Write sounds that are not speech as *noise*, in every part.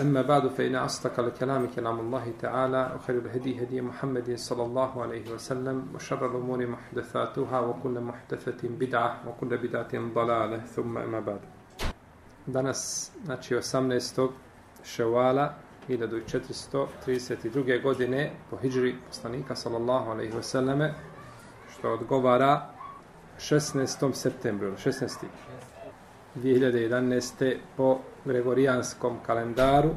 أما بعد فإن أصدق الكلام كلام الله تعالى وخير الهدي هدي محمد صلى الله عليه وسلم وشر الأمور محدثاتها وكل محدثة بدعة وكل بدعة ضلالة ثم أما بعد Danas, znači 18. ševala 1432. godine po hijri poslanika sallallahu alaihi wasallame što odgovara 16. septembru, 16. 2011. po gregorijanskom kalendaru.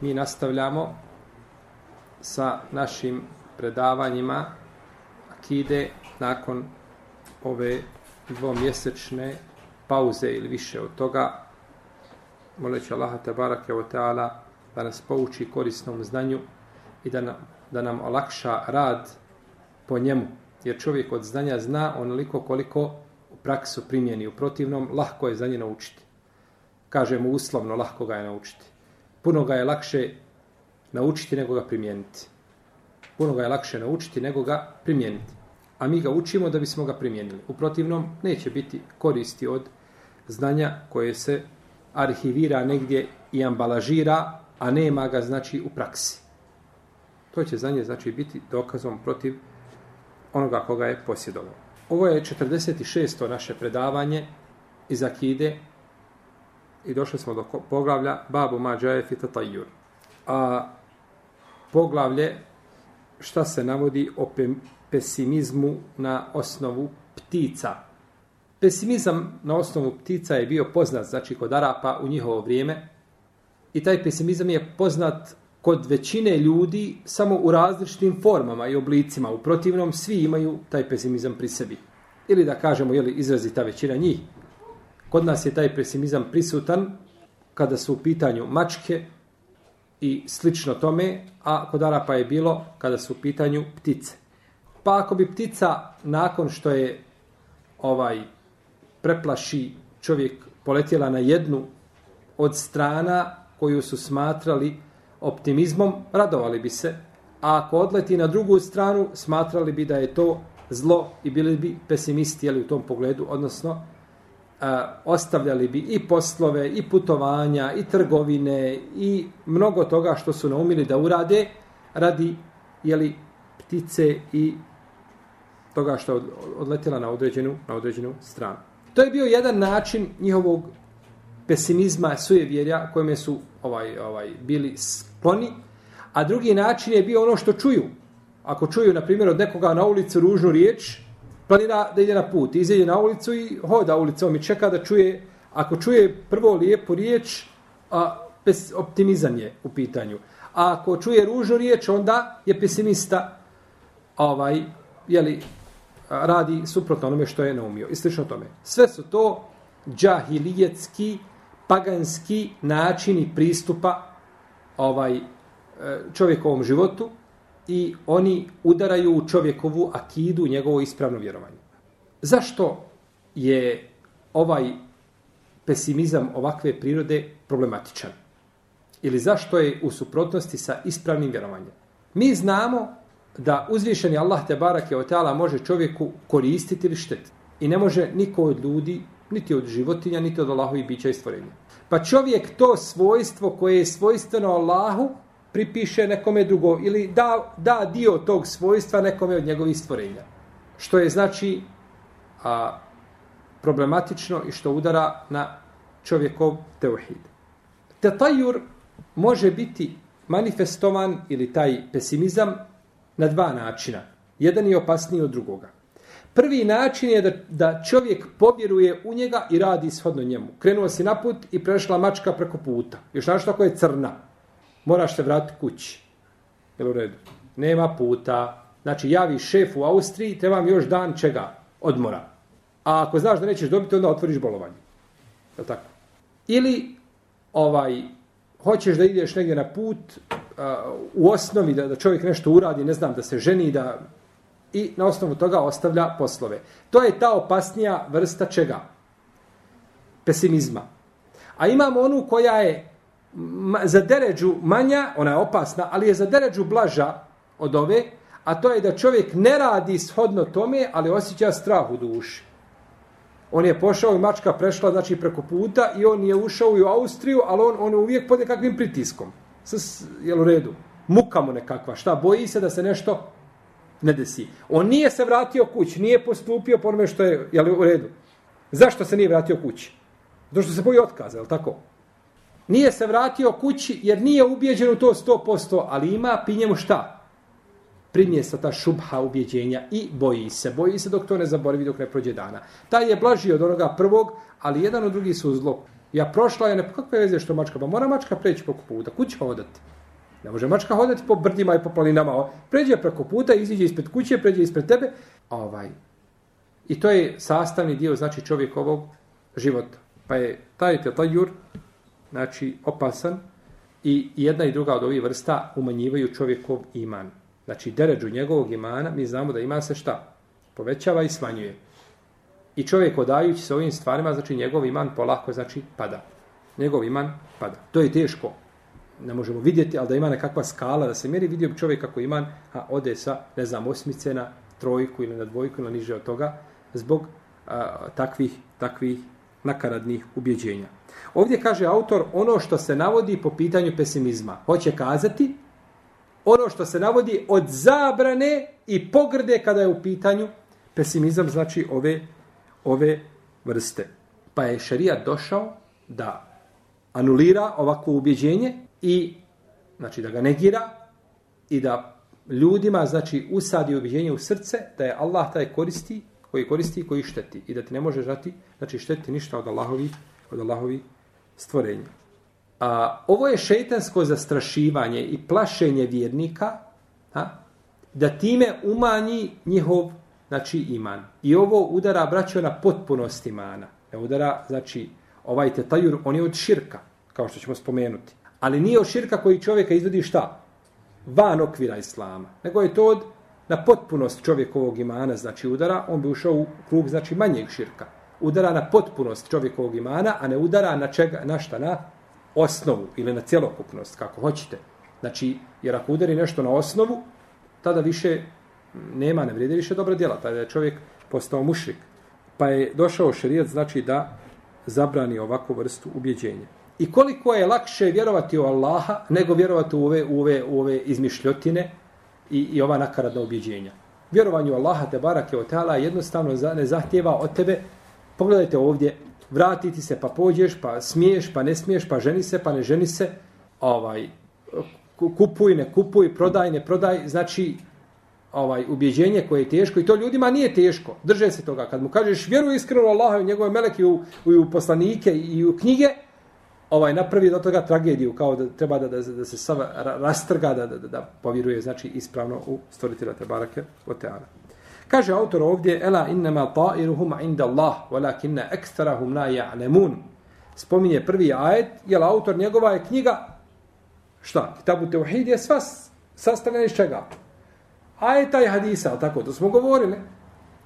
Mi nastavljamo sa našim predavanjima akide nakon ove dvomjesečne pauze ili više od toga. Moleći Allaha tabarake wa ta'ala da nas pouči korisnom znanju i da nam, da nam olakša rad po njemu. Jer čovjek od znanja zna onoliko koliko praksu primjeni. U protivnom, lahko je za nje naučiti. Kažemo uslovno, lahko ga je naučiti. Puno ga je lakše naučiti nego ga primijeniti. Puno ga je lakše naučiti nego ga primijeniti. A mi ga učimo da bismo ga primijenili. U protivnom, neće biti koristi od znanja koje se arhivira negdje i ambalažira, a nema ga, znači, u praksi. To će za nje, znači, biti dokazom protiv onoga koga je posjedovao. Ovo je 46. naše predavanje iz Akide i došli smo do poglavlja Babu Mađaje Fitatajur. A poglavlje šta se navodi o pesimizmu na osnovu ptica. Pesimizam na osnovu ptica je bio poznat, znači kod Arapa u njihovo vrijeme. I taj pesimizam je poznat kod većine ljudi samo u različitim formama i oblicima. U protivnom, svi imaju taj pesimizam pri sebi. Ili da kažemo, jeli, izrazi ta većina njih. Kod nas je taj pesimizam prisutan kada su u pitanju mačke i slično tome, a kod Arapa je bilo kada su u pitanju ptice. Pa ako bi ptica nakon što je ovaj preplaši čovjek poletjela na jednu od strana koju su smatrali optimizmom, radovali bi se, a ako odleti na drugu stranu, smatrali bi da je to zlo i bili bi pesimisti jeli, u tom pogledu, odnosno a, ostavljali bi i poslove, i putovanja, i trgovine, i mnogo toga što su naumili da urade radi jeli, ptice i toga što je odletela na određenu, na određenu stranu. To je bio jedan način njihovog pesimizma, sujevjerja, kojime su ovaj ovaj bili skloni, a drugi način je bio ono što čuju. Ako čuju, na primjer, od nekoga na ulici ružnu riječ, planira da ide na put. Izađe na ulicu i hoda ulicom i čeka da čuje, ako čuje prvo lijepu riječ, a pes, optimizam je u pitanju. A ako čuje ružnu riječ, onda je pesimista ovaj, jeli, radi suprotno onome što je naumio. I slično tome. Sve su to džahilijetski paganski načini pristupa ovaj e, čovjekovom životu i oni udaraju u čovjekovu akidu, njegovo ispravno vjerovanje. Zašto je ovaj pesimizam ovakve prirode problematičan? Ili zašto je u suprotnosti sa ispravnim vjerovanjem? Mi znamo da uzvišeni Allah te barake od može čovjeku koristiti ili štetiti. I ne može niko od ljudi niti od životinja, niti od Allahovi bića i stvorenja. Pa čovjek to svojstvo koje je svojstveno Allahu pripiše nekome drugo ili da, da dio tog svojstva nekome od njegovih stvorenja. Što je znači a, problematično i što udara na čovjekov teuhid. Tetajur može biti manifestovan ili taj pesimizam na dva načina. Jedan je opasniji od drugoga. Prvi način je da, da čovjek povjeruje u njega i radi shodno njemu. Krenuo si na put i prešla mačka preko puta. Još našto ako je crna. Moraš se vratiti kući. Jel u redu? Nema puta. Znači, javi šef u Austriji, trebam još dan čega? Odmora. A ako znaš da nećeš dobiti, onda otvoriš bolovanje. Je tako? Ili, ovaj, hoćeš da ideš negdje na put, u osnovi da, da čovjek nešto uradi, ne znam, da se ženi, da i na osnovu toga ostavlja poslove. To je ta opasnija vrsta čega? Pesimizma. A imamo onu koja je za deređu manja, ona je opasna, ali je za deređu blaža od ove, a to je da čovjek ne radi shodno tome, ali osjeća strah u duši. On je pošao i mačka prešla znači preko puta i on je ušao u Austriju, ali on, on je uvijek pod nekakvim pritiskom. S, jel u redu? Muka mu nekakva. Šta? Boji se da se nešto ne desi. On nije se vratio kući, nije postupio po onome što je jel, u redu. Zašto se nije vratio kući? Zato što se boji otkaza, je li tako? Nije se vratio kući jer nije ubijeđen u to 100%, ali ima pri njemu šta? Primjesa ta šubha ubjeđenja i boji se. Boji se dok to ne zaboravi, dok ne prođe dana. Taj je blaži od onoga prvog, ali jedan od drugi su zlo. Ja prošla, ja ne kakve veze što mačka, pa mora mačka preći preko puta, kući pa odati. Ne može mačka hodati po brdima i po planinama. Pređe preko puta, iziđe ispred kuće, pređe ispred tebe. Ovaj. I to je sastavni dio, znači čovjekovog života. Pa je taj tetajur, znači opasan i jedna i druga od ovih vrsta umanjivaju čovjekov iman. Znači deređu njegovog imana mi znamo da ima se šta? Povećava i smanjuje. I čovjek odajući se ovim stvarima, znači njegov iman polako znači pada. Njegov iman pada. To je teško. Ne možemo vidjeti, ali da ima nekakva skala da se mjeri, vidio bi čovjek kako iman a ode sa, ne znam, osmice na trojku ili na dvojku ili niže od toga zbog a, takvih, takvih nakaradnih ubjeđenja. Ovdje kaže autor ono što se navodi po pitanju pesimizma. Hoće kazati ono što se navodi od zabrane i pogrde kada je u pitanju pesimizam, znači ove, ove vrste. Pa je šarijat došao da anulira ovako ubjeđenje i znači da ga negira i da ljudima znači usadi objeđenje u srce da je Allah taj koristi koji koristi i koji šteti i da ti ne može žati znači šteti ništa od Allahovi od Allahovi stvorenja. A, ovo je šeitansko zastrašivanje i plašenje vjernika a, da time umanji njihov znači iman. I ovo udara braćo na potpunost imana. Ne udara, znači, ovaj tetajur, on je od širka, kao što ćemo spomenuti. Ali nije od širka koji čovjeka izvodi šta? Van okvira islama. Nego je to od na potpunost čovjekovog imana, znači udara, on bi ušao u krug, znači manjeg širka. Udara na potpunost čovjekovog imana, a ne udara na čega, na šta, na osnovu ili na cjelokupnost, kako hoćete. Znači, jer ako udari nešto na osnovu, tada više nema, ne vrijede više dobra djela, tada je čovjek postao mušrik. Pa je došao šerijat, znači da zabrani ovakvu vrstu ubjeđenja. I koliko je lakše vjerovati u Allaha nego vjerovati u ove, u ove, u ove izmišljotine i, i ova nakaradna ubjeđenja. Vjerovanje u Allaha te barake od tala jednostavno ne zahtjeva od tebe, pogledajte ovdje, vratiti se, pa pođeš, pa smiješ, pa ne smiješ, pa ženi se, pa ne ženi se, ovaj, kupuj, ne kupuj, prodaj, ne prodaj, znači ovaj ubjeđenje koje je teško i to ljudima nije teško. Drže se toga. Kad mu kažeš vjeruj iskreno Allahu i njegove meleke u, u, u poslanike i u knjige, ovaj napravi do toga tragediju kao da treba da, da, da se sav rastrga da, da, da, da povjeruje znači ispravno u stvoritelja te barake o teana. Kaže autor ovdje ela innama ta'iruhum inda Allah walakinna aktharuhum la ya'lamun. Spominje prvi ajet, jel autor njegova je knjiga šta? Kitabu tauhid je sva sastavljena iz čega? Ajeta i hadisa, tako to smo govorili.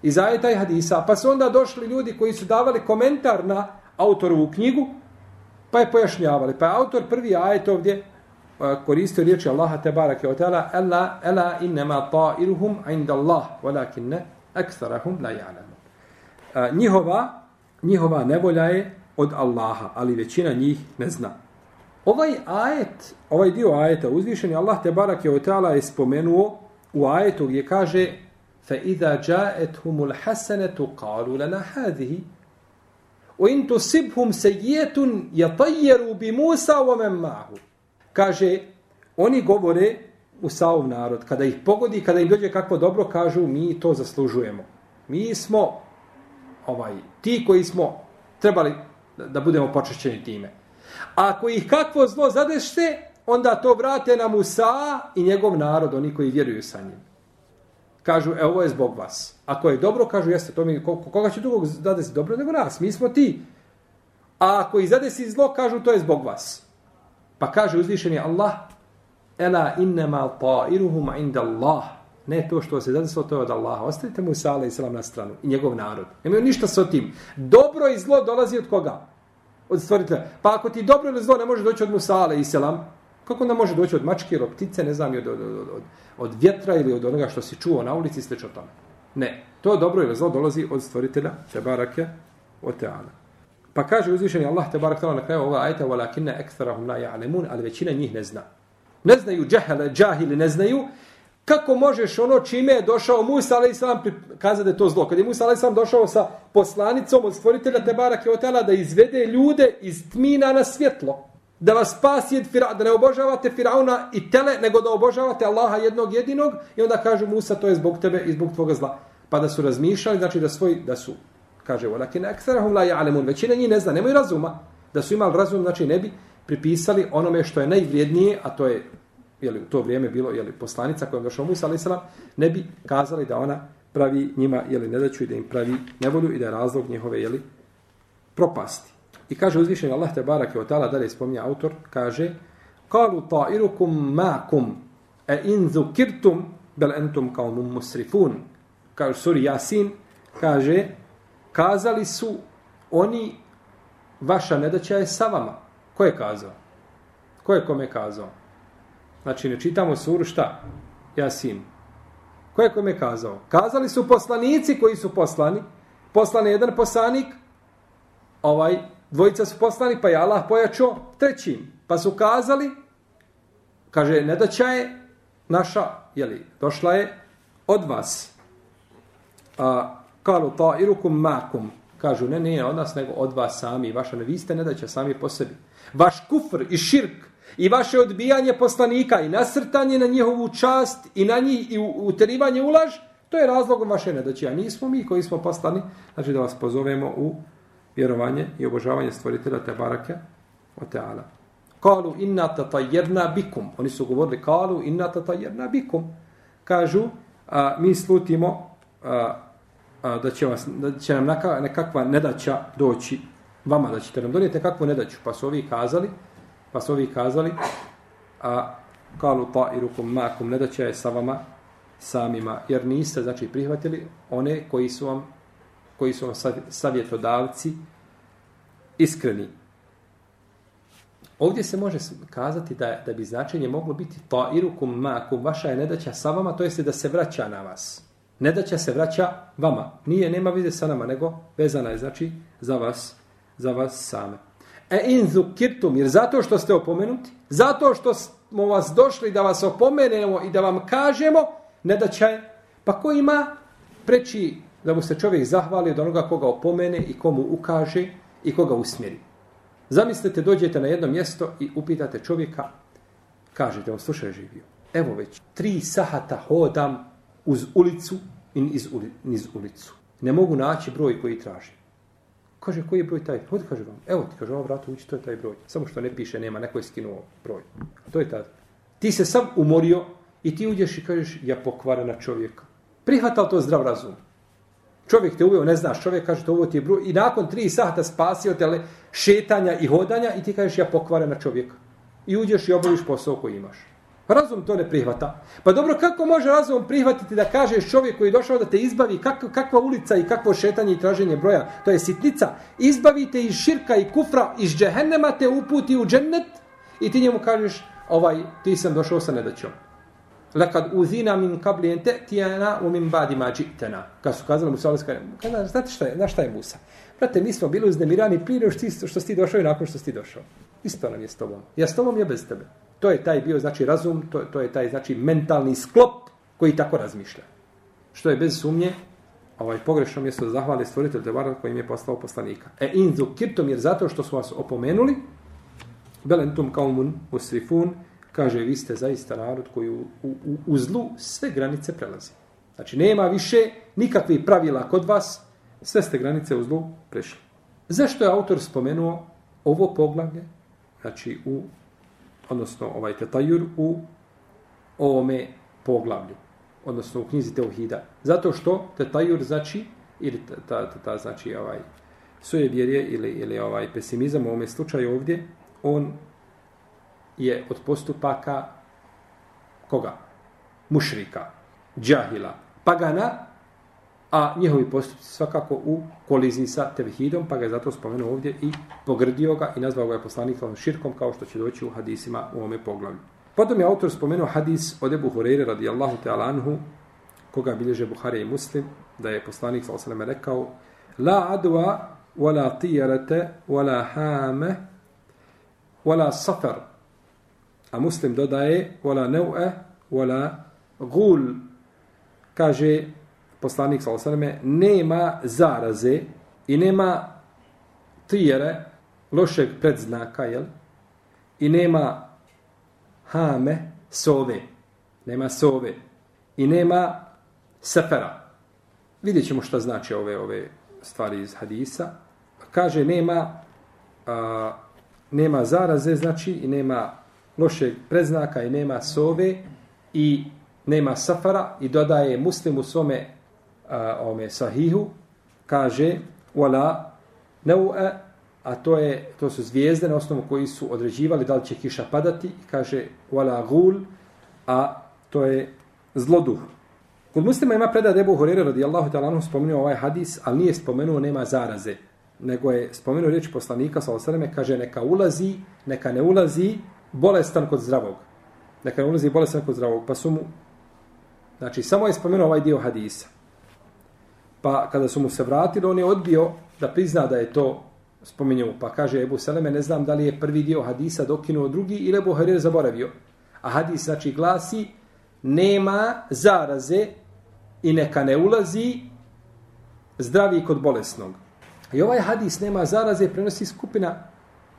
Iz ajeta i hadisa, pa su onda došli ljudi koji su davali komentar na autorovu knjigu, pa je pojašnjavali. Pa je autor prvi ajet ovdje e, koristio riječi Allaha te barake o teala ela, ela innema ta'iruhum inda Allah walakinne aksarahum la ja'lamu. E, njihova, njihova nevolja je od Allaha, ali većina njih ne zna. Ovaj ajet, ovaj dio ajeta uzvišeni Allah te barake o teala je spomenuo u ajetu gdje kaže fa iza ja'atuhum humul hasanatu qalu lana hadhihi wa in tusibhum sayyi'atun yatayyaru bi Musa wa man Kaže, oni govore u saov narod, kada ih pogodi, kada im dođe kakvo dobro, kažu, mi to zaslužujemo. Mi smo ovaj ti koji smo trebali da budemo počešćeni time. A ako ih kakvo zlo zadešte, onda to vrate na Musa i njegov narod, oni koji vjeruju sa njim. Kažu, e, ovo je zbog vas. Ako je dobro, kažu, jeste, to mi, koga će drugog zadesi dobro nego nas? Mi smo ti. A ako ih zadesi zlo, kažu, to je zbog vas. Pa kaže uzvišeni Allah, Ela innema ta'iruhum inda Allah. Ne to što se zadesilo, to je od Allaha. Ostavite Musa selam na stranu i njegov narod. Nemaju ništa sa tim. Dobro i zlo dolazi od koga? Od stvoritelja. Pa ako ti dobro ili zlo ne može doći od Musa selam Kako onda može doći od mačke ili od ptice, ne znam, od, od, od, od, od vjetra ili od onoga što si čuo na ulici, slično tome. Ne. To dobro ili zlo dolazi od stvoritelja, Tebarake barake, od. Pa kaže uzvišeni Allah, Tebarak barak na kraju ova ajta, walakinna ektarahum la ja'lemun, ali većina njih ne zna. Ne znaju džahele, džahili ne znaju, kako možeš ono čime je došao Musa a.s. kazati da je to zlo. Kad je Musa a.s. došao sa poslanicom od stvoritelja Tebara Keotela da izvede ljude iz tmina na svjetlo, da vas spasi od Firauna, da ne obožavate Firauna i tele, nego da obožavate Allaha jednog jedinog i onda kažu Musa to je zbog tebe i zbog tvoga zla. Pa da su razmišljali, znači da svoj, da su, kaže, walakin aktharuhum la ya'lamun, većina njih ne zna, nemaju razuma. Da su imali razum, znači ne bi pripisali onome što je najvrijednije, a to je jeli, u to vrijeme bilo jeli, poslanica kojom došao Musa alejhi selam ne bi kazali da ona pravi njima je li nedaću i da im pravi nevolju i da je razlog njihove je li propasti. I kaže uzvišeni Allah te barake od tala dalje spominje autor kaže qalu ta'irukum ma'kum e in zukirtum bel entum kaumum musrifun kaže suri Yasin kaže kazali su oni vaša nedaća je sa vama. Ko je kazao? Ko je kome kazao? Znači, ne čitamo suru šta? Jasin. Ko je kome kazao? Kazali su poslanici koji su poslani. Poslan je jedan poslanik, ovaj, dvojica su poslani, pa je Allah pojačao trećim. Pa su kazali, kaže, ne da je naša, jeli, došla je od vas. A, kalu ta irukum makum. Kažu, ne, nije od nas, nego od vas sami. Vaša ne, vi ste ne da sami po sebi. Vaš kufr i širk i vaše odbijanje poslanika i nasrtanje na njihovu čast i na njih i uterivanje ulaž, to je razlogom vaše nedaće. A nismo mi koji smo poslani, znači da vas pozovemo u vjerovanje i obožavanje stvoritelja te barake o teala. Kalu inna tatajerna bikum. Oni su govorili kalu inna tatajerna bikum. Kažu, a, mi slutimo a, a, da, će vas, da će nam neka, nekakva nedaća doći vama, da ćete nam donijeti nekakvu nedaću. Pa su ovi kazali, Pa su ovi kazali, a kalu ta'irukum makum, nedaća je sa vama samima, jer niste, znači, prihvatili one koji su vam, koji su vam savjetodavci iskreni. Ovdje se može kazati da, da bi značenje moglo biti ta'irukum makum, vaša je nedaća sa vama, to jeste da se vraća na vas. Nedaća se vraća vama. Nije, nema vize sa nama, nego vezana je, znači, za vas, za vas same. E in zukirtum, jer zato što ste opomenuti, zato što smo vas došli da vas opomenemo i da vam kažemo, nedaća je. pa ko ima preći da mu se čovjek zahvali od onoga koga opomene i komu ukaže i koga usmjeri. Zamislite, dođete na jedno mjesto i upitate čovjeka, kažete, on slušaj živio, evo već tri sahata hodam uz ulicu i iz, uli, niz ulicu. Ne mogu naći broj koji tražim. Kaže, koji je broj taj? Hodi, kaže vam. Evo ti, kaže, ovo vratu ući, to je taj broj. Samo što ne piše, nema, neko je skinuo broj. To je taj. Ti se sam umorio i ti uđeš i kažeš, ja pokvarena čovjeka. Prihvatao to zdrav razum. Čovjek te uveo, ne znaš, čovjek kaže, to ovo ti je broj. I nakon tri sata spasio te šetanja i hodanja i ti kažeš, ja pokvarena čovjeka. I uđeš i obaviš posao koji imaš. Razum to ne prihvata. Pa dobro, kako može razum prihvatiti da kažeš čovjek koji je došao da te izbavi, kak, kakva ulica i kakvo šetanje i traženje broja, to je sitnica, izbavite iz širka i kufra, iz džehennema te uputi u džennet i ti njemu kažeš, ovaj, ti sam došao sa nedaćom. Lekad uzina min kablijente tijena u min badi mađitena. Kad su kazali Musa, kada, znate šta je, na šta je Musa? Brate, mi smo bili uznemirani prije što, što si ti došao i nakon što si ti došao. Isto nam je s tobom. Ja s tobom je bez tebe. To je taj bio, znači, razum, to, to je taj, znači, mentalni sklop koji tako razmišlja. Što je bez sumnje, ovaj pogrešno mjesto da zahvali stvoritelj Tebara koji im je poslao poslanika. E inzu kirtom, jer zato što su vas opomenuli, belentum kaumun usrifun, kaže, vi ste zaista narod koji u, u, u zlu sve granice prelazi. Znači, nema više nikakvih pravila kod vas, sve ste granice u zlu prešli. Zašto je autor spomenuo ovo poglavlje, znači u odnosno ovaj tetajur u ovome poglavlju, odnosno u knjizi Teuhida. Zato što tetajur znači, ili ta, ta, ta, ta znači ovaj, svoje vjerje ili, ili ovaj pesimizam u ovome slučaju ovdje, on je od postupaka koga? Mušrika, džahila, pagana, a njihovi postupci svakako u koliziji sa tevhidom, pa ga je zato spomenuo ovdje i pogrdio ga i nazvao ga je poslanik širkom, kao što će doći u hadisima u ome poglavlju. Potom je autor spomenuo hadis od Ebu Hureyre radijallahu ta'ala anhu, koga bilježe Buhari i Muslim, da je poslanik sa osaleme rekao La adwa wala tijarete wala hame wala safar. A Muslim dodaje wala neu'e wala gul. Kaže poslanik sa osaleme nema zaraze i nema tijere lošeg predznaka, jel? I nema hame sove. Nema sove. I nema sefera. Vidjet ćemo šta znači ove ove stvari iz hadisa. Kaže, nema a, nema zaraze, znači, i nema lošeg predznaka, i nema sove, i nema safara, i dodaje muslim u svome a, ome sahihu, kaže, wala neu'e, a to je to su zvijezde na osnovu koji su određivali da li će kiša padati, i kaže, wala gul, a to je zloduh. Kod muslima ima predaj Ebu Horeira radijallahu ta'ala anhu spomenuo ovaj hadis, ali nije spomenuo nema zaraze. Nego je spomenuo riječ poslanika, sa osreme, kaže neka ulazi, neka ne ulazi bolestan kod zdravog. Neka ne ulazi bolestan kod zdravog. Pa su mu, znači samo je spomenuo ovaj dio hadisa. Pa kada su mu se vratili, on je odbio da prizna da je to spominjao. Pa kaže Ebu Seleme, ne znam da li je prvi dio hadisa dokinuo drugi ili Ebu Harir zaboravio. A hadis znači glasi, nema zaraze i neka ne ulazi zdravi kod bolesnog. I ovaj hadis nema zaraze prenosi skupina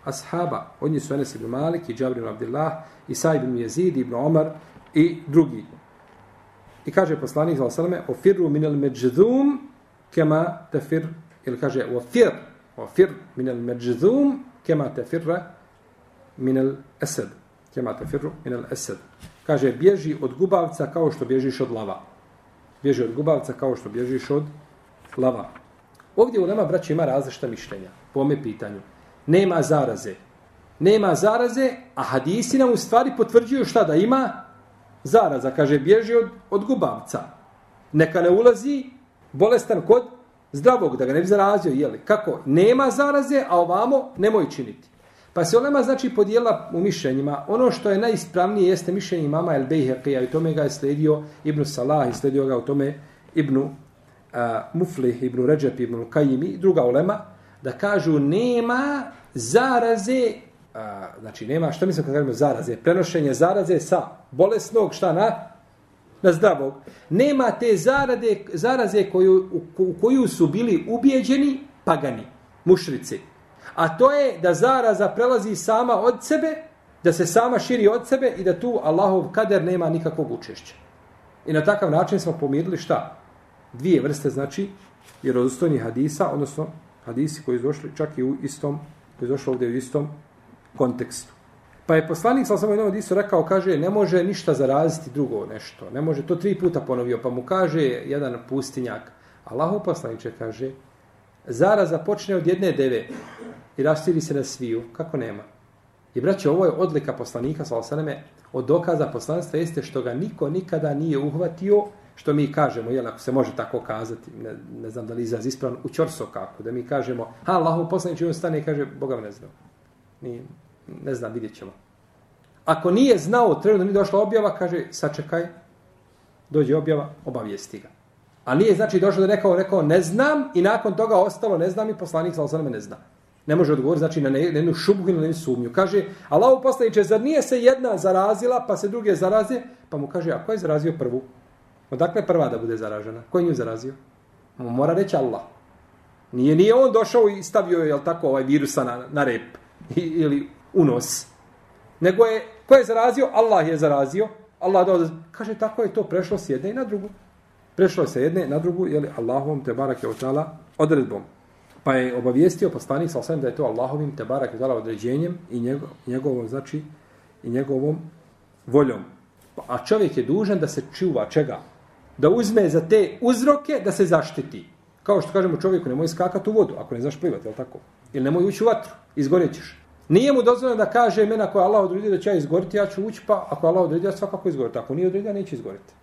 ashaba. Od njih su Enes ibn Malik i Džabrin Abdillah i Saib ibn Jezid ibn Omar i drugi. I kaže poslanik za osaleme o minel međzum kema tefir ili kaže ofir ofir minel međzum kema tefirra minel esed kema tefirru minel esed kaže bježi od gubavca kao što bježiš od lava. Bježi od gubavca kao što bježiš od lava. Ovdje u nama, braći, ima različita mišljenja po ome pitanju. Nema zaraze. Nema zaraze, a hadisi nam u stvari potvrđuju šta da ima zaraza. Kaže, bježi od, od gubavca. Neka ne ulazi bolestan kod zdravog, da ga ne bi zarazio. Jeli? Kako? Nema zaraze, a ovamo nemoj činiti. Pa se olema znači podijela u mišljenjima. Ono što je najispravnije jeste mišljenje mama El Bejheqija i tome ga je sledio Ibnu Salah i sledio ga u tome Ibnu uh, Muflih, Ibnu Ređep, Ibnu Kajimi i druga olema da kažu nema zaraze a, znači nema, što mislim kad kažemo zaraze? Prenošenje zaraze sa bolesnog šta na? Na zdravog. Nema te zarade, zaraze koju, u, u koju su bili ubijeđeni pagani, mušrici. A to je da zaraza prelazi sama od sebe, da se sama širi od sebe i da tu Allahov kader nema nikakvog učešća. I na takav način smo pomirili šta? Dvije vrste, znači, vjerozostojni hadisa, odnosno hadisi koji su došli čak i u istom, koji je došlo ovdje u istom kontekstu. Pa je poslanik sa samo jednom isto rekao, kaže, ne može ništa zaraziti drugo nešto. Ne može, to tri puta ponovio, pa mu kaže jedan pustinjak. Allahu poslaniče kaže, zaraza počne od jedne deve i rastiri se na sviju. Kako nema? I braće, ovo je odlika poslanika, sa osaneme, od dokaza poslanstva jeste što ga niko nikada nije uhvatio, što mi kažemo, jel, ako se može tako kazati, ne, ne znam da li izraz ispravan, u čorso kako, da mi kažemo, ha, Allahu poslanič, on stane i kaže, Boga me ne znam. Ni, ne znam, vidjet ćemo. Ako nije znao, trenutno nije došla objava, kaže, sačekaj, dođe objava, obavijesti ga. A nije znači došlo da rekao, rekao ne znam i nakon toga ostalo ne znam i poslanik sa ne zna. Ne može odgovoriti znači na ne jednu šubgu ili na sumnju. Kaže, Allah poslaniče, zar nije se jedna zarazila pa se druge zaraze? Pa mu kaže, a ko je zarazio prvu? Odakle prva da bude zaražena? Ko je nju zarazio? Mora reći Allah. Nije, nije on došao i stavio je tako ovaj virusa na, na rep I, ili u nos. Nego je, ko je zarazio? Allah je zarazio. Allah dao, kaže, tako je to prešlo s jedne i na drugu prešlo se jedne na drugu, je li Allahovom te barake otala odredbom. Pa je obavijestio poslanik sa da je to Allahovim te barake otala određenjem i njegov, njegovom, znači, i njegovom voljom. Pa, a čovjek je dužan da se čuva čega? Da uzme za te uzroke da se zaštiti. Kao što kažemo čovjeku, nemoj skakati u vodu, ako ne znaš plivati, je tako? Ili nemoj ući u vatru, izgorjećeš. Nije mu dozvoljeno da kaže mena koja Allah odredio da će ja izgoriti, ja ću ući, pa ako Allah odredio, ja svakako izgoriti. Ako nije odredio, neće izgoriti.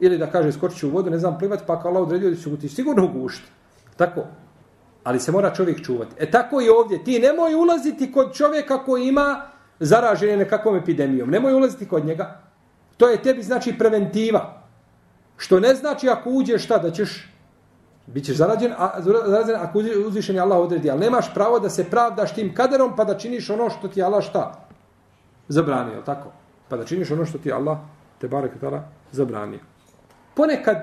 Ili da kaže skočit ću u vodu, ne znam plivati, pa ako Allah odredio da ću ti sigurno ugušiti. Tako. Ali se mora čovjek čuvati. E tako i ovdje. Ti nemoj ulaziti kod čovjeka koji ima zaraženje nekakvom epidemijom. Nemoj ulaziti kod njega. To je tebi znači preventiva. Što ne znači ako uđeš šta da ćeš Bićeš zarađen, a zarađen ako uzvišen je Allah odredi, ali nemaš pravo da se pravdaš tim kaderom pa da činiš ono što ti Allah šta? Zabranio, tako? Pa da činiš ono što ti Allah te barek tala zabranio. Ponekad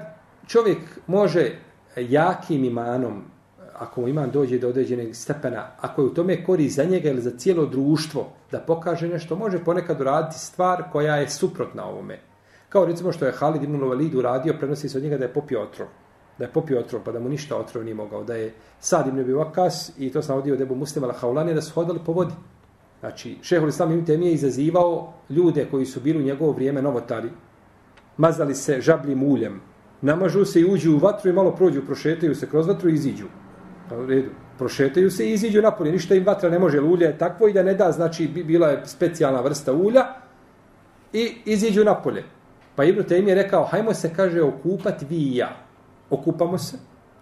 čovjek može jakim imanom, ako mu iman dođe do određenog stepena, ako je u tome kori za njega ili za cijelo društvo, da pokaže nešto, može ponekad uraditi stvar koja je suprotna ovome. Kao recimo što je Halid ibn Walid uradio, prenosi se od njega da je popio otrov da je popio otrov, pa da mu ništa otrov nije mogao, da je sad im Abi bio vakas i to sam odio debu muslima la haulani da su hodali po vodi. Znači, šehol islam im temije izazivao ljude koji su bili u njegovo vrijeme novotari, mazali se žabljim uljem, namažu se i uđu u vatru i malo prođu, prošetaju se kroz vatru i iziđu. Pa u redu. Prošetaju se i iziđu napolje. Ništa im vatra ne može, ulje je takvo i da ne da, znači bila je specijalna vrsta ulja i iziđu napolje. Pa Ibn Taymi je rekao, hajmo se, kaže, okupati vi i ja okupamo se,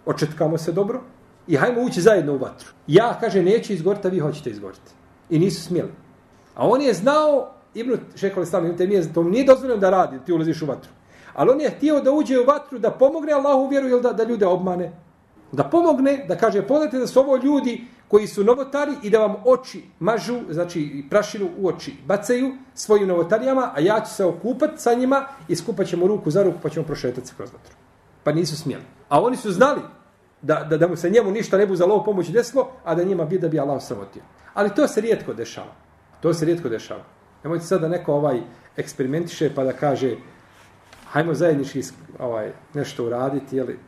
očetkamo se dobro i hajmo ući zajedno u vatru. Ja, kaže, neću izgoriti, a vi hoćete izgoriti. I nisu smjeli. A on je znao, Ibn Šekol Islam, to nije dozvoljeno da radi, ti ulaziš u vatru. Ali on je htio da uđe u vatru, da pomogne Allahu vjeru ili da, da ljude obmane. Da pomogne, da kaže, pogledajte da su ovo ljudi koji su novotari i da vam oči mažu, znači prašinu u oči bacaju svojim novotarijama, a ja ću se okupat sa njima i skupat ćemo ruku za ruku pa ćemo prošetati se kroz vatru pa nisu smjeli. A oni su znali da, da, da mu se njemu ništa ne bu za lov pomoći desilo, a da njima bi da bi Allah sramotio. Ali to se rijetko dešava. To se rijetko dešava. Nemojte sad da neko ovaj eksperimentiše pa da kaže hajmo zajednički ovaj, nešto uraditi, jeli?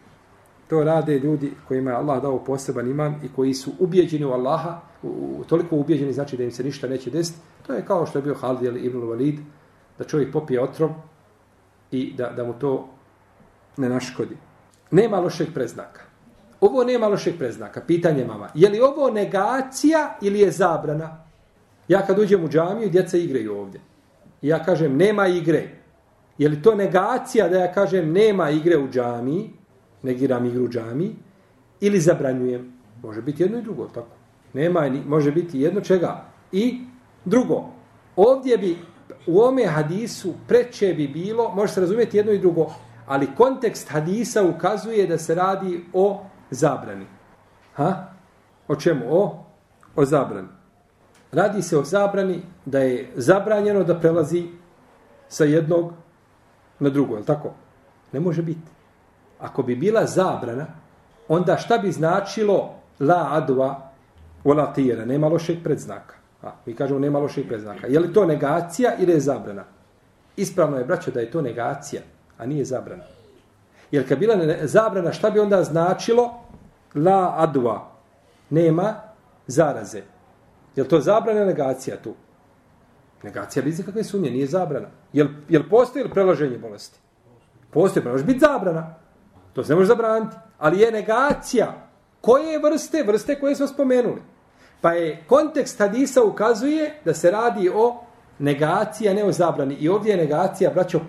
To rade ljudi kojima je Allah dao poseban iman i koji su ubijeđeni u Allaha, u, u, toliko ubijeđeni znači da im se ništa neće desiti. To je kao što je bio Halid ili Ibn Walid, da čovjek popije otrov i da, da mu to ne naškodi. Nema lošeg preznaka. Ovo nema lošeg preznaka. Pitanje mama. Je li ovo negacija ili je zabrana? Ja kad uđem u džamiju, djeca igraju ovdje. I ja kažem, nema igre. Je li to negacija da ja kažem, nema igre u džamiji, negiram igru džami, ili zabranjujem? Može biti jedno i drugo, tako. Nema, može biti jedno čega. I drugo, ovdje bi, u ome hadisu, preče bi bilo, može se razumjeti jedno i drugo, ali kontekst hadisa ukazuje da se radi o zabrani. Ha? O čemu? O, o zabrani. Radi se o zabrani da je zabranjeno da prelazi sa jednog na drugo, je tako? Ne može biti. Ako bi bila zabrana, onda šta bi značilo la adva ola tira. Nema lošeg predznaka. A, mi kažemo nema lošeg predznaka. Je li to negacija ili je zabrana? Ispravno je, braćo, da je to negacija a nije zabrana. Jer kad bila zabrana, šta bi onda značilo? La adva? Nema zaraze. Je to zabrana negacija tu? Negacija bez kakve sumnje, nije zabrana. Jel, jel postoji li prelaženje bolesti? Postoji, pa biti zabrana. To se ne može zabraniti. Ali je negacija. Koje vrste? Vrste koje smo spomenuli. Pa je kontekst hadisa ukazuje da se radi o negaciji, a ne o zabrani. I ovdje je negacija, braćo,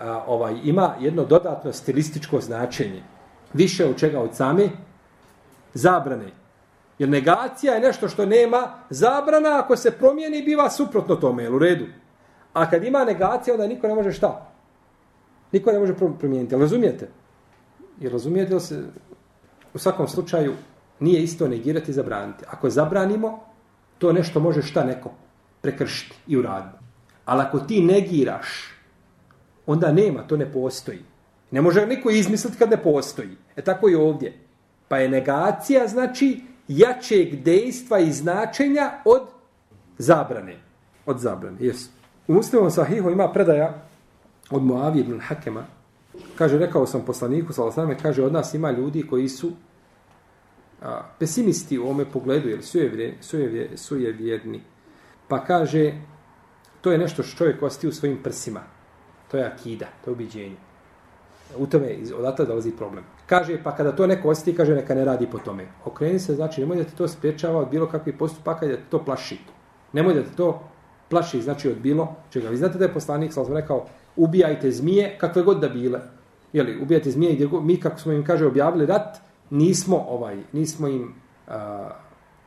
a, ovaj ima jedno dodatno stilističko značenje. Više od čega od same zabrane. Jer negacija je nešto što nema zabrana, ako se promijeni, biva suprotno tome, jel u redu? A kad ima negacija, onda niko ne može šta? Niko ne može promijeniti. Razumijete? I razumijete li se? U svakom slučaju nije isto negirati i zabraniti. Ako zabranimo, to nešto može šta neko prekršiti i uraditi. Ali ako ti negiraš onda nema, to ne postoji. Ne može niko izmisliti kad ne postoji. E tako i ovdje. Pa je negacija, znači, jačeg dejstva i značenja od zabrane. Od zabrane, jes. U muslimom sahihu ima predaja od Muavi ibn Hakema. Kaže, rekao sam poslaniku, salasame, kaže, od nas ima ljudi koji su a, pesimisti u ome pogledu, jer su je, su, je, su je vjerni. Pa kaže, to je nešto što čovjek osti u svojim prsima. To je akida, to je ubiđenje. U tome odatle dolazi problem. Kaže, pa kada to neko osjeti, kaže, neka ne radi po tome. Okreni se, znači, nemoj da te to spriječava od bilo kakvih postupaka da te to plaši. Nemoj da te to plaši, znači od bilo čega. Vi znate da je poslanik, sam rekao, ubijajte zmije kakve god da bile. Jeli, ubijajte zmije gdje god, mi kako smo im kaže objavili rat, nismo ovaj, nismo im a,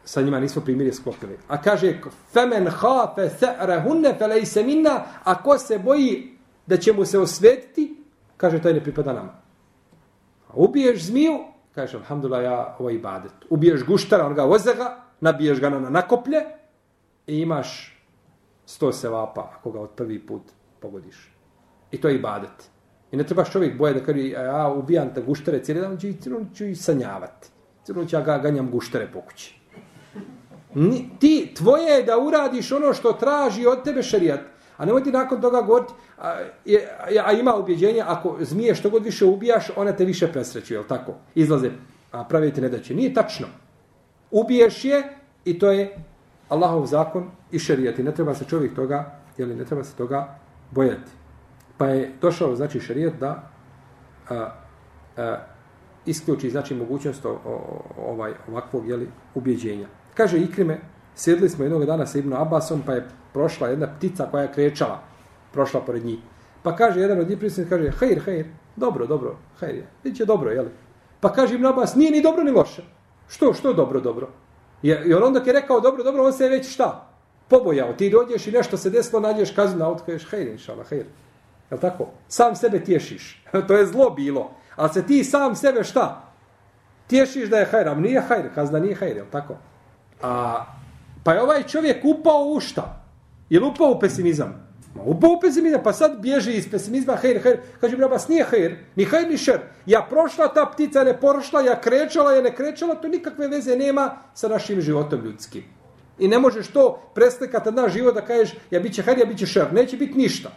sa njima nismo primirje sklopili. A kaže, femen hafe se're hunne felej se minna, a ko se boji da će mu se osvetiti, kaže, taj ne pripada nama. A ubiješ zmiju, kaže, alhamdulillah, ja ovo ibadet. Ubiješ guštara, on ga ozega, nabiješ ga na nakoplje i imaš sto sevapa ako ga od prvi put pogodiš. I to je ibadet. I ne trebaš čovjek boje da kaže, ja ubijam te guštere cijeli dan, znači, ću, ću i sanjavati. Cijelo ću ja ga, ganjam guštere po kući. Ni, ti, tvoje je da uradiš ono što traži od tebe šarijat. A nemoj ti nakon toga govoriti, a, a, a ima ubjeđenje, ako zmije što god više ubijaš, ona te više presreću, je tako? Izlaze, a pravi ti ne. Nije tačno. Ubiješ je i to je Allahov zakon i šarijat. I ne treba se čovjek toga, jeli, ne treba se toga bojati. Pa je došao, znači, šarijet da a, a, isključi, znači, mogućnost o, o, ovaj, ovakvog, jeli, ubjeđenja. Kaže Ikrime, sjedli smo jednog dana sa Ibn Abbasom, pa je prošla jedna ptica koja je krečala, prošla pored njih. Pa kaže jedan od njih prisutnih, kaže, hejr, hejr, dobro, dobro, hejr je, vidite dobro, jeli? Pa kaže Ibn Abbas, nije ni dobro ni loše. Što, što dobro, dobro? Jer on dok je rekao, dobro, dobro, on se je već šta? Pobojao, ti dođeš i nešto se desilo, nađeš kaznu na auto, kažeš, hejr, inšala, hejr. Je tako? Sam sebe tješiš. *laughs* to je zlo bilo. Ali se ti sam sebe šta? Tješiš da je hajr, ali nije hajr, kazna nije hajr, je tako? A, pa je ovaj čovjek upao u šta? Je li upao u pesimizam? Ma upao u pesimizam, pa sad bježi iz pesimizma, hajr, hajr. Kaže, brabas, nije hajr, ni hajr, ni šer. Ja prošla, ta ptica ne prošla, ja krećala, ja ne krećala, to nikakve veze nema sa našim životom ljudskim. I ne možeš to preslikati na život da kažeš, ja bit će hajr, ja bit će šer. Neće biti ništa.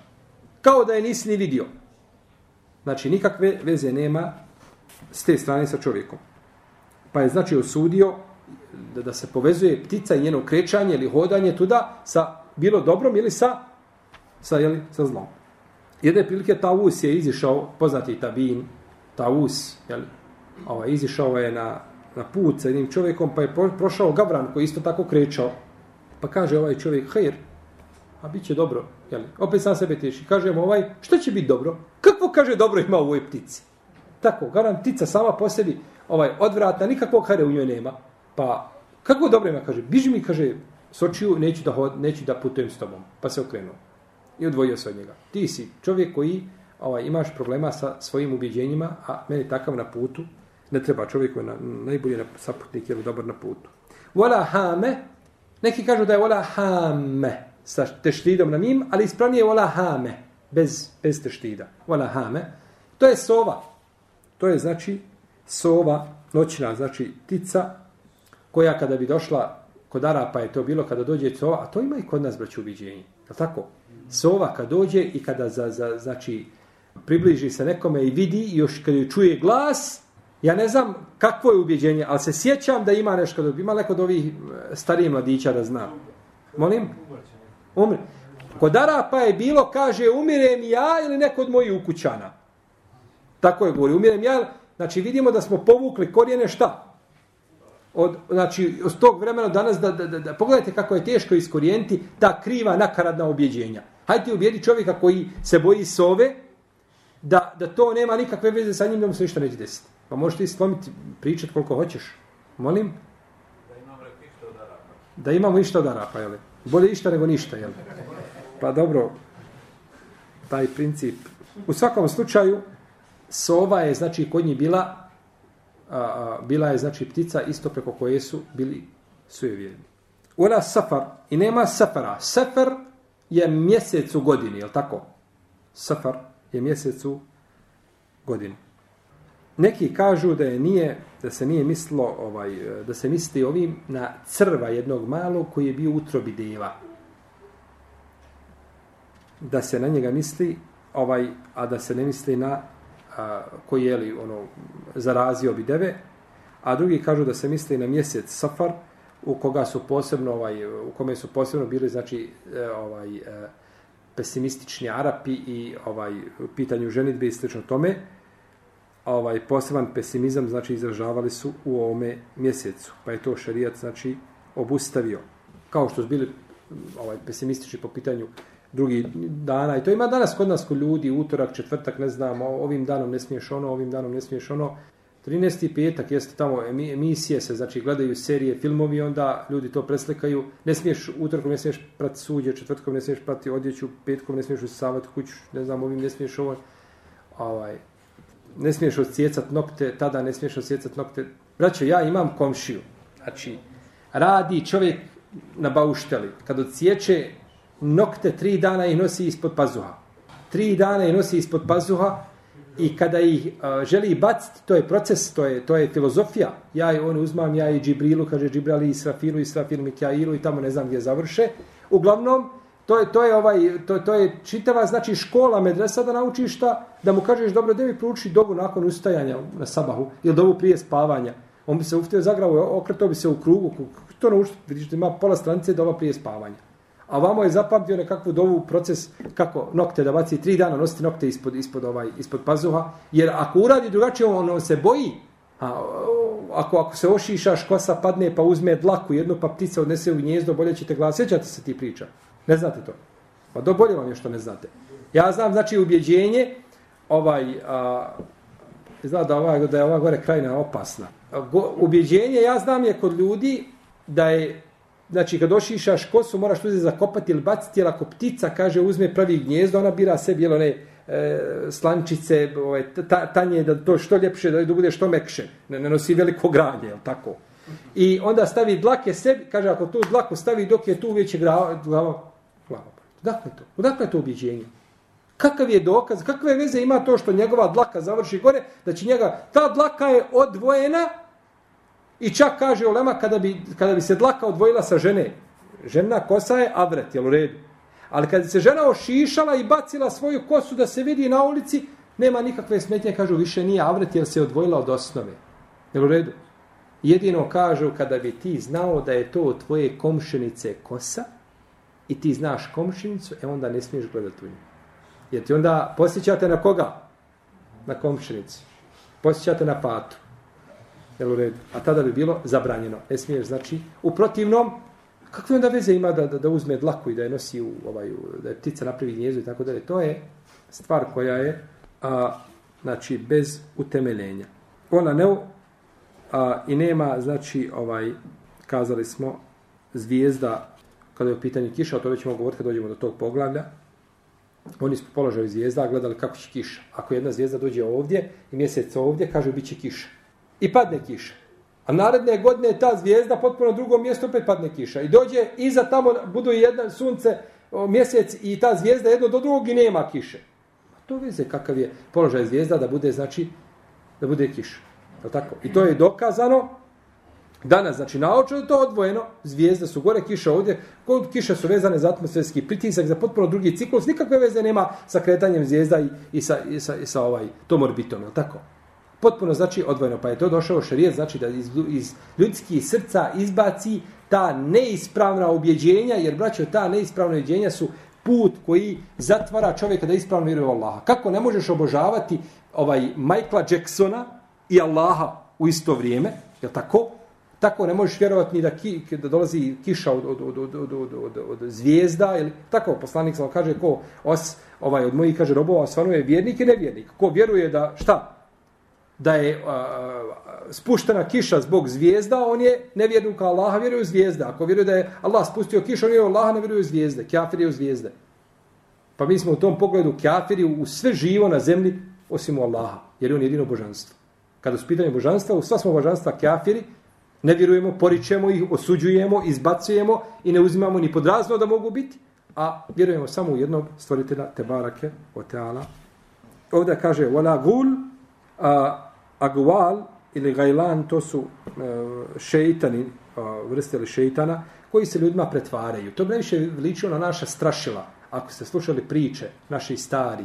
Kao da je nisi ni vidio. Znači, nikakve veze nema s te strane sa čovjekom. Pa je znači osudio da, da se povezuje ptica i njeno krećanje ili hodanje tuda sa bilo dobrom ili sa sa, jeli, sa zlom. Jedne prilike Tavus je izišao, poznati Tabin, Tavus, jeli, ovaj, izišao je na, na put sa jednim čovjekom, pa je prošao Gavran koji isto tako krećao. Pa kaže ovaj čovjek, hejr, a bit će dobro. Jeli? Opet sam sebe teši. Kaže mu ovaj, što će biti dobro? Kako kaže dobro ima u ovoj ptici? Tako, garantica sama po sebi, ovaj, odvratna, nikakvog hare u njoj nema. Pa, kako dobro ima, kaže, biži mi, kaže, s očiju, neću da, hod, neću da putujem s tobom. Pa se okrenuo. I odvojio se od njega. Ti si čovjek koji ovaj, imaš problema sa svojim ubjeđenjima, a meni takav na putu, ne treba čovjek koji je na, najbolji na, saputnik ili dobar na putu. Vola hame, neki kažu da je vola hame, sa teštidom na mim, ali ispravnije je vola hame, bez, bez teštida. Vola hame, to je sova. To je znači sova, noćna, znači tica, koja kada bi došla kod Arapa je to bilo kada dođe sova, a to ima i kod nas braću ubiđenje. Je tako? Sova kad dođe i kada za, za, znači, približi se nekome i vidi, još kad joj čuje glas, ja ne znam kakvo je ubjeđenje, ali se sjećam da ima nešto, da ima neko od ovih e, starijih mladića da zna. Molim? Umre. Kod Arapa je bilo, kaže, umirem ja ili neko od mojih ukućana. Tako je govori, umirem ja. Znači, vidimo da smo povukli korijene šta? od, znači, od tog vremena danas, da, da, da, da, pogledajte kako je teško iskorijenti ta kriva nakaradna objeđenja. Hajde ti ubijedi čovjeka koji se boji sove, da, da to nema nikakve veze sa njim, da mu se ništa neće desiti. Pa možeš ti slomiti, pričati koliko hoćeš. Molim? Da imamo ništa od Arapa. Da imamo ništa od Arapa, jel? Bolje ništa nego ništa, jel? Pa dobro, taj princip. U svakom slučaju, sova je, znači, kod njih bila a, a, bila je znači ptica isto preko koje su bili sujevjerni. Ula safar i nema safara. Safar je mjesec u godini, je tako? Safar je mjesec u godini. Neki kažu da je nije da se nije mislilo ovaj da se misli ovim na crva jednog malog koji je bio utrobi deva. Da se na njega misli ovaj a da se ne misli na a, koji je li ono zarazio bi deve, a drugi kažu da se misli na mjesec Safar u koga su posebno ovaj u kome su posebno bili znači e, ovaj e, pesimistični Arapi i ovaj pitanju ženidbe i slično tome ovaj poseban pesimizam znači izražavali su u ovome mjesecu pa je to šerijat znači obustavio kao što su bili ovaj pesimistični po pitanju drugi dana. I to ima danas kod nas kod ljudi, utorak, četvrtak, ne znam, ovim danom ne smiješ ono, ovim danom ne smiješ ono. 13. petak jeste tamo emisije se, znači gledaju serije, filmovi, onda ljudi to preslikaju. Ne smiješ utorkom, ne smiješ prati suđe, četvrtkom ne smiješ prati odjeću, petkom ne smiješ usavati kuću, ne znam, ovim ne smiješ ovo. Ovaj, ne smiješ osjecat nokte, tada ne smiješ osjecat nokte. Braćo, ja imam komšiju. Znači, radi čovjek na baušteli. Kad odsjeće nokte, tri dana ih nosi ispod pazuha. Tri dana ih nosi ispod pazuha i kada ih uh, želi baciti, to je proces, to je, to je filozofija. Ja i on uzmam, ja i Džibrilu, kaže Džibrali, Israfilu, Israfilu, Mikjailu i tamo ne znam gdje završe. Uglavnom, to je, to je, ovaj, to, to je čitava, znači škola medresa da naučiš šta, da mu kažeš dobro, da mi prouči dobu nakon ustajanja na sabahu ili dobu prije spavanja. On bi se uftio zagravo, okretao bi se u krugu, to naučiti, vidiš da ima pola stranice doba prije spavanja. A vamo je zapamtio nekakvu dovu proces kako nokte da baci tri dana nositi nokte ispod, ispod, ovaj, ispod pazuha. Jer ako uradi drugačije, on, on se boji. A, ako, ako se ošišaš, kosa padne pa uzme dlaku, jednu pa ptica odnese u gnjezdo, bolje ćete glas. Sjećate se ti priča? Ne znate to? Pa do bolje vam je što ne znate. Ja znam, znači, ubjeđenje, ovaj, a, zna da, ova, da je ova gore krajina opasna. Go, ubjeđenje, ja znam, je kod ljudi da je Znači, kad ošišaš kosu, moraš tu zakopati ili baciti, jer ako ptica, kaže, uzme pravi gnjezdo, ona bira sebi, jel, one e, slančice, ovaj, ove, ta, tanje, da to što ljepše, da, da bude što mekše. Ne, ne nosi veliko granje, jel, tako. I onda stavi dlake sebi, kaže, ako tu dlaku stavi dok je tu, već je glava, glava, Odakle Dakle to? Odakle to objeđenje? Kakav je dokaz? Kakve veze ima to što njegova dlaka završi gore? Da će njega, ta dlaka je odvojena I čak kaže Olema kada bi, kada bi se dlaka odvojila sa žene. Žena kosa je avret, jel u redu? Ali kada se žena ošišala i bacila svoju kosu da se vidi na ulici, nema nikakve smetnje, kažu više nije avret jer se odvojila od osnove. Jel u redu? Jedino kažu kada bi ti znao da je to tvoje komšenice kosa i ti znaš komšinicu, e onda ne smiješ gledati u nju. Jer ti onda posjećate na koga? Na komšinicu. Posjećate na patu. Jel u redu? A tada bi bilo zabranjeno. Ne smiješ, znači, u protivnom, kakve onda veze ima da, da, da uzme dlaku i da je nosi u, ovaj, da je ptica napravi gnjezu i tako dalje. To je stvar koja je, a, znači, bez utemeljenja. Ona ne, a, i nema, znači, ovaj, kazali smo, zvijezda, kada je u pitanju kiša, o to već ćemo govoriti kad dođemo do tog poglavlja, oni su položaju zvijezda, gledali kako će kiša. Ako jedna zvijezda dođe ovdje i mjesec ovdje, kažu bit će kiša i padne kiša. A naredne godine ta zvijezda potpuno drugo mjesto opet padne kiša. I dođe iza tamo budu jedna sunce, mjesec i ta zvijezda jedno do drugog i nema kiše. A to veze kakav je položaj zvijezda da bude znači da bude kiša. Je tako? I to je dokazano danas, znači naočno je to odvojeno, zvijezde su gore, kiša ovdje, kod kiše su vezane za atmosferski pritisak, za potpuno drugi ciklus, nikakve veze nema sa kretanjem zvijezda i, i, sa, i, sa, i sa ovaj, tom orbitom, je tako? Potpuno znači odvojeno, pa je to došao šarijet, znači da iz, iz ljudskih srca izbaci ta neispravna objeđenja, jer braćo, ta neispravna objeđenja su put koji zatvara čovjeka da ispravno vjeruje u Allaha. Kako ne možeš obožavati ovaj Michaela Jacksona i Allaha u isto vrijeme, je tako? Tako ne možeš vjerovati ni da, ki, da dolazi kiša od, od, od, od, od, od, od, od zvijezda, ili tako, poslanik samo kaže, ko os, ovaj, od mojih, kaže, robova, osvanuje vjernik i nevjernik. Ko vjeruje da, šta? da je a, spuštena kiša zbog zvijezda, on je nevjernik Allaha, vjeruje u zvijezde. Ako vjeruje da je Allah spustio kišu, on je Allaha, ne vjeruje u zvijezde. Kjafir je u zvijezde. Pa mi smo u tom pogledu kjafiri u sve živo na zemlji, osim u Allaha, jer je on jedino božanstvo. Kada su pitanje božanstva, u sva smo božanstva kjafiri, ne vjerujemo, poričemo ih, osuđujemo, izbacujemo i ne uzimamo ni podrazno da mogu biti, a vjerujemo samo u jednog stvoritelja, Tebarake, Oteala. Ovdje kaže, wala gul, a, Agwal ili Gajlan, to su e, šeitani, a, vrste ili šeitana, koji se ljudima pretvaraju. To bi najviše ličilo na naša strašila. Ako ste slušali priče, naši stari,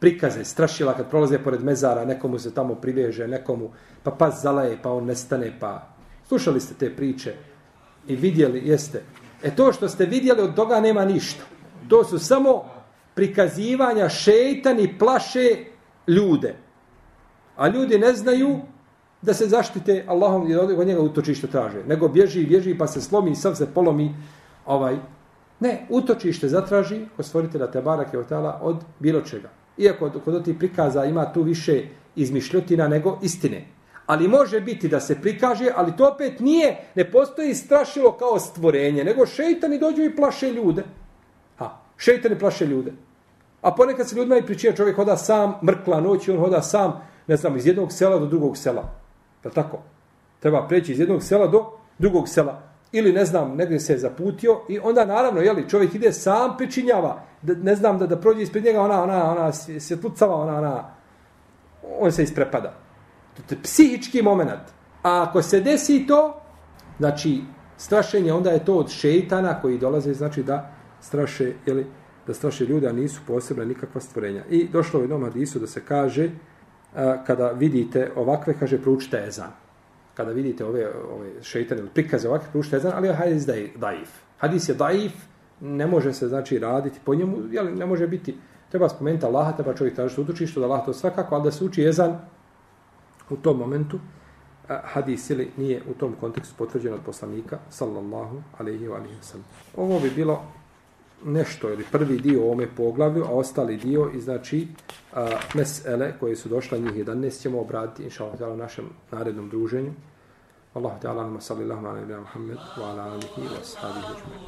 prikaze, strašila kad prolaze pored mezara, nekomu se tamo priveže, nekomu, pa pas zalaje, pa on nestane, pa... Slušali ste te priče i vidjeli, jeste. E to što ste vidjeli, od toga nema ništa. To su samo prikazivanja šeitani plaše ljude. A ljudi ne znaju da se zaštite Allahom i od njega utočište traže. Nego bježi, bježi pa se slomi, sam se polomi ovaj Ne, utočište zatraži kod stvoritelja Tebara Kevotala od bilo čega. Iako kod ti prikaza ima tu više izmišljotina nego istine. Ali može biti da se prikaže, ali to opet nije, ne postoji strašilo kao stvorenje, nego šeitani dođu i plaše ljude. Ha, šeitani plaše ljude. A ponekad se ljudima i pričija, čovjek hoda sam, mrkla noć i on hoda sam, ne znam, iz jednog sela do drugog sela. Pa tako? Treba preći iz jednog sela do drugog sela. Ili, ne znam, negdje se je zaputio i onda, naravno, jeli, čovjek ide sam pričinjava, da, ne znam, da, da prođe ispred njega, ona, ona, ona, svjetlucava, ona, ona, on se isprepada. To je psihički moment. A ako se desi to, znači, strašenje, onda je to od šeitana koji dolaze, znači, da straše, jeli, da straše ljude, a nisu posebne nikakva stvorenja. I došlo u jednom hadisu da se kaže, a, kada vidite ovakve, kaže, proučite ezan. Kada vidite ove, ove šeitane ili prikaze ovakve, proučite ezan, ali hadis da je daif. Hadis je daif, ne može se, znači, raditi po njemu, jel, ne može biti, treba spomenuti Allaha, treba čovjek tražiti utočište, da Allah to svakako, ali da se uči jezan u tom momentu, hadis ili nije u tom kontekstu potvrđen od poslanika, sallallahu alaihi wa alaihi wa sallam. Ovo bi bilo nešto ili prvi dio ovome poglavlju, a ostali dio i znači a, mesele koje su došle njih 11 ćemo obraditi inša Allah u našem narednom druženju. Allahu te alama sallallahu alaihi wa Muhammed wa ala alihi wa sahabihi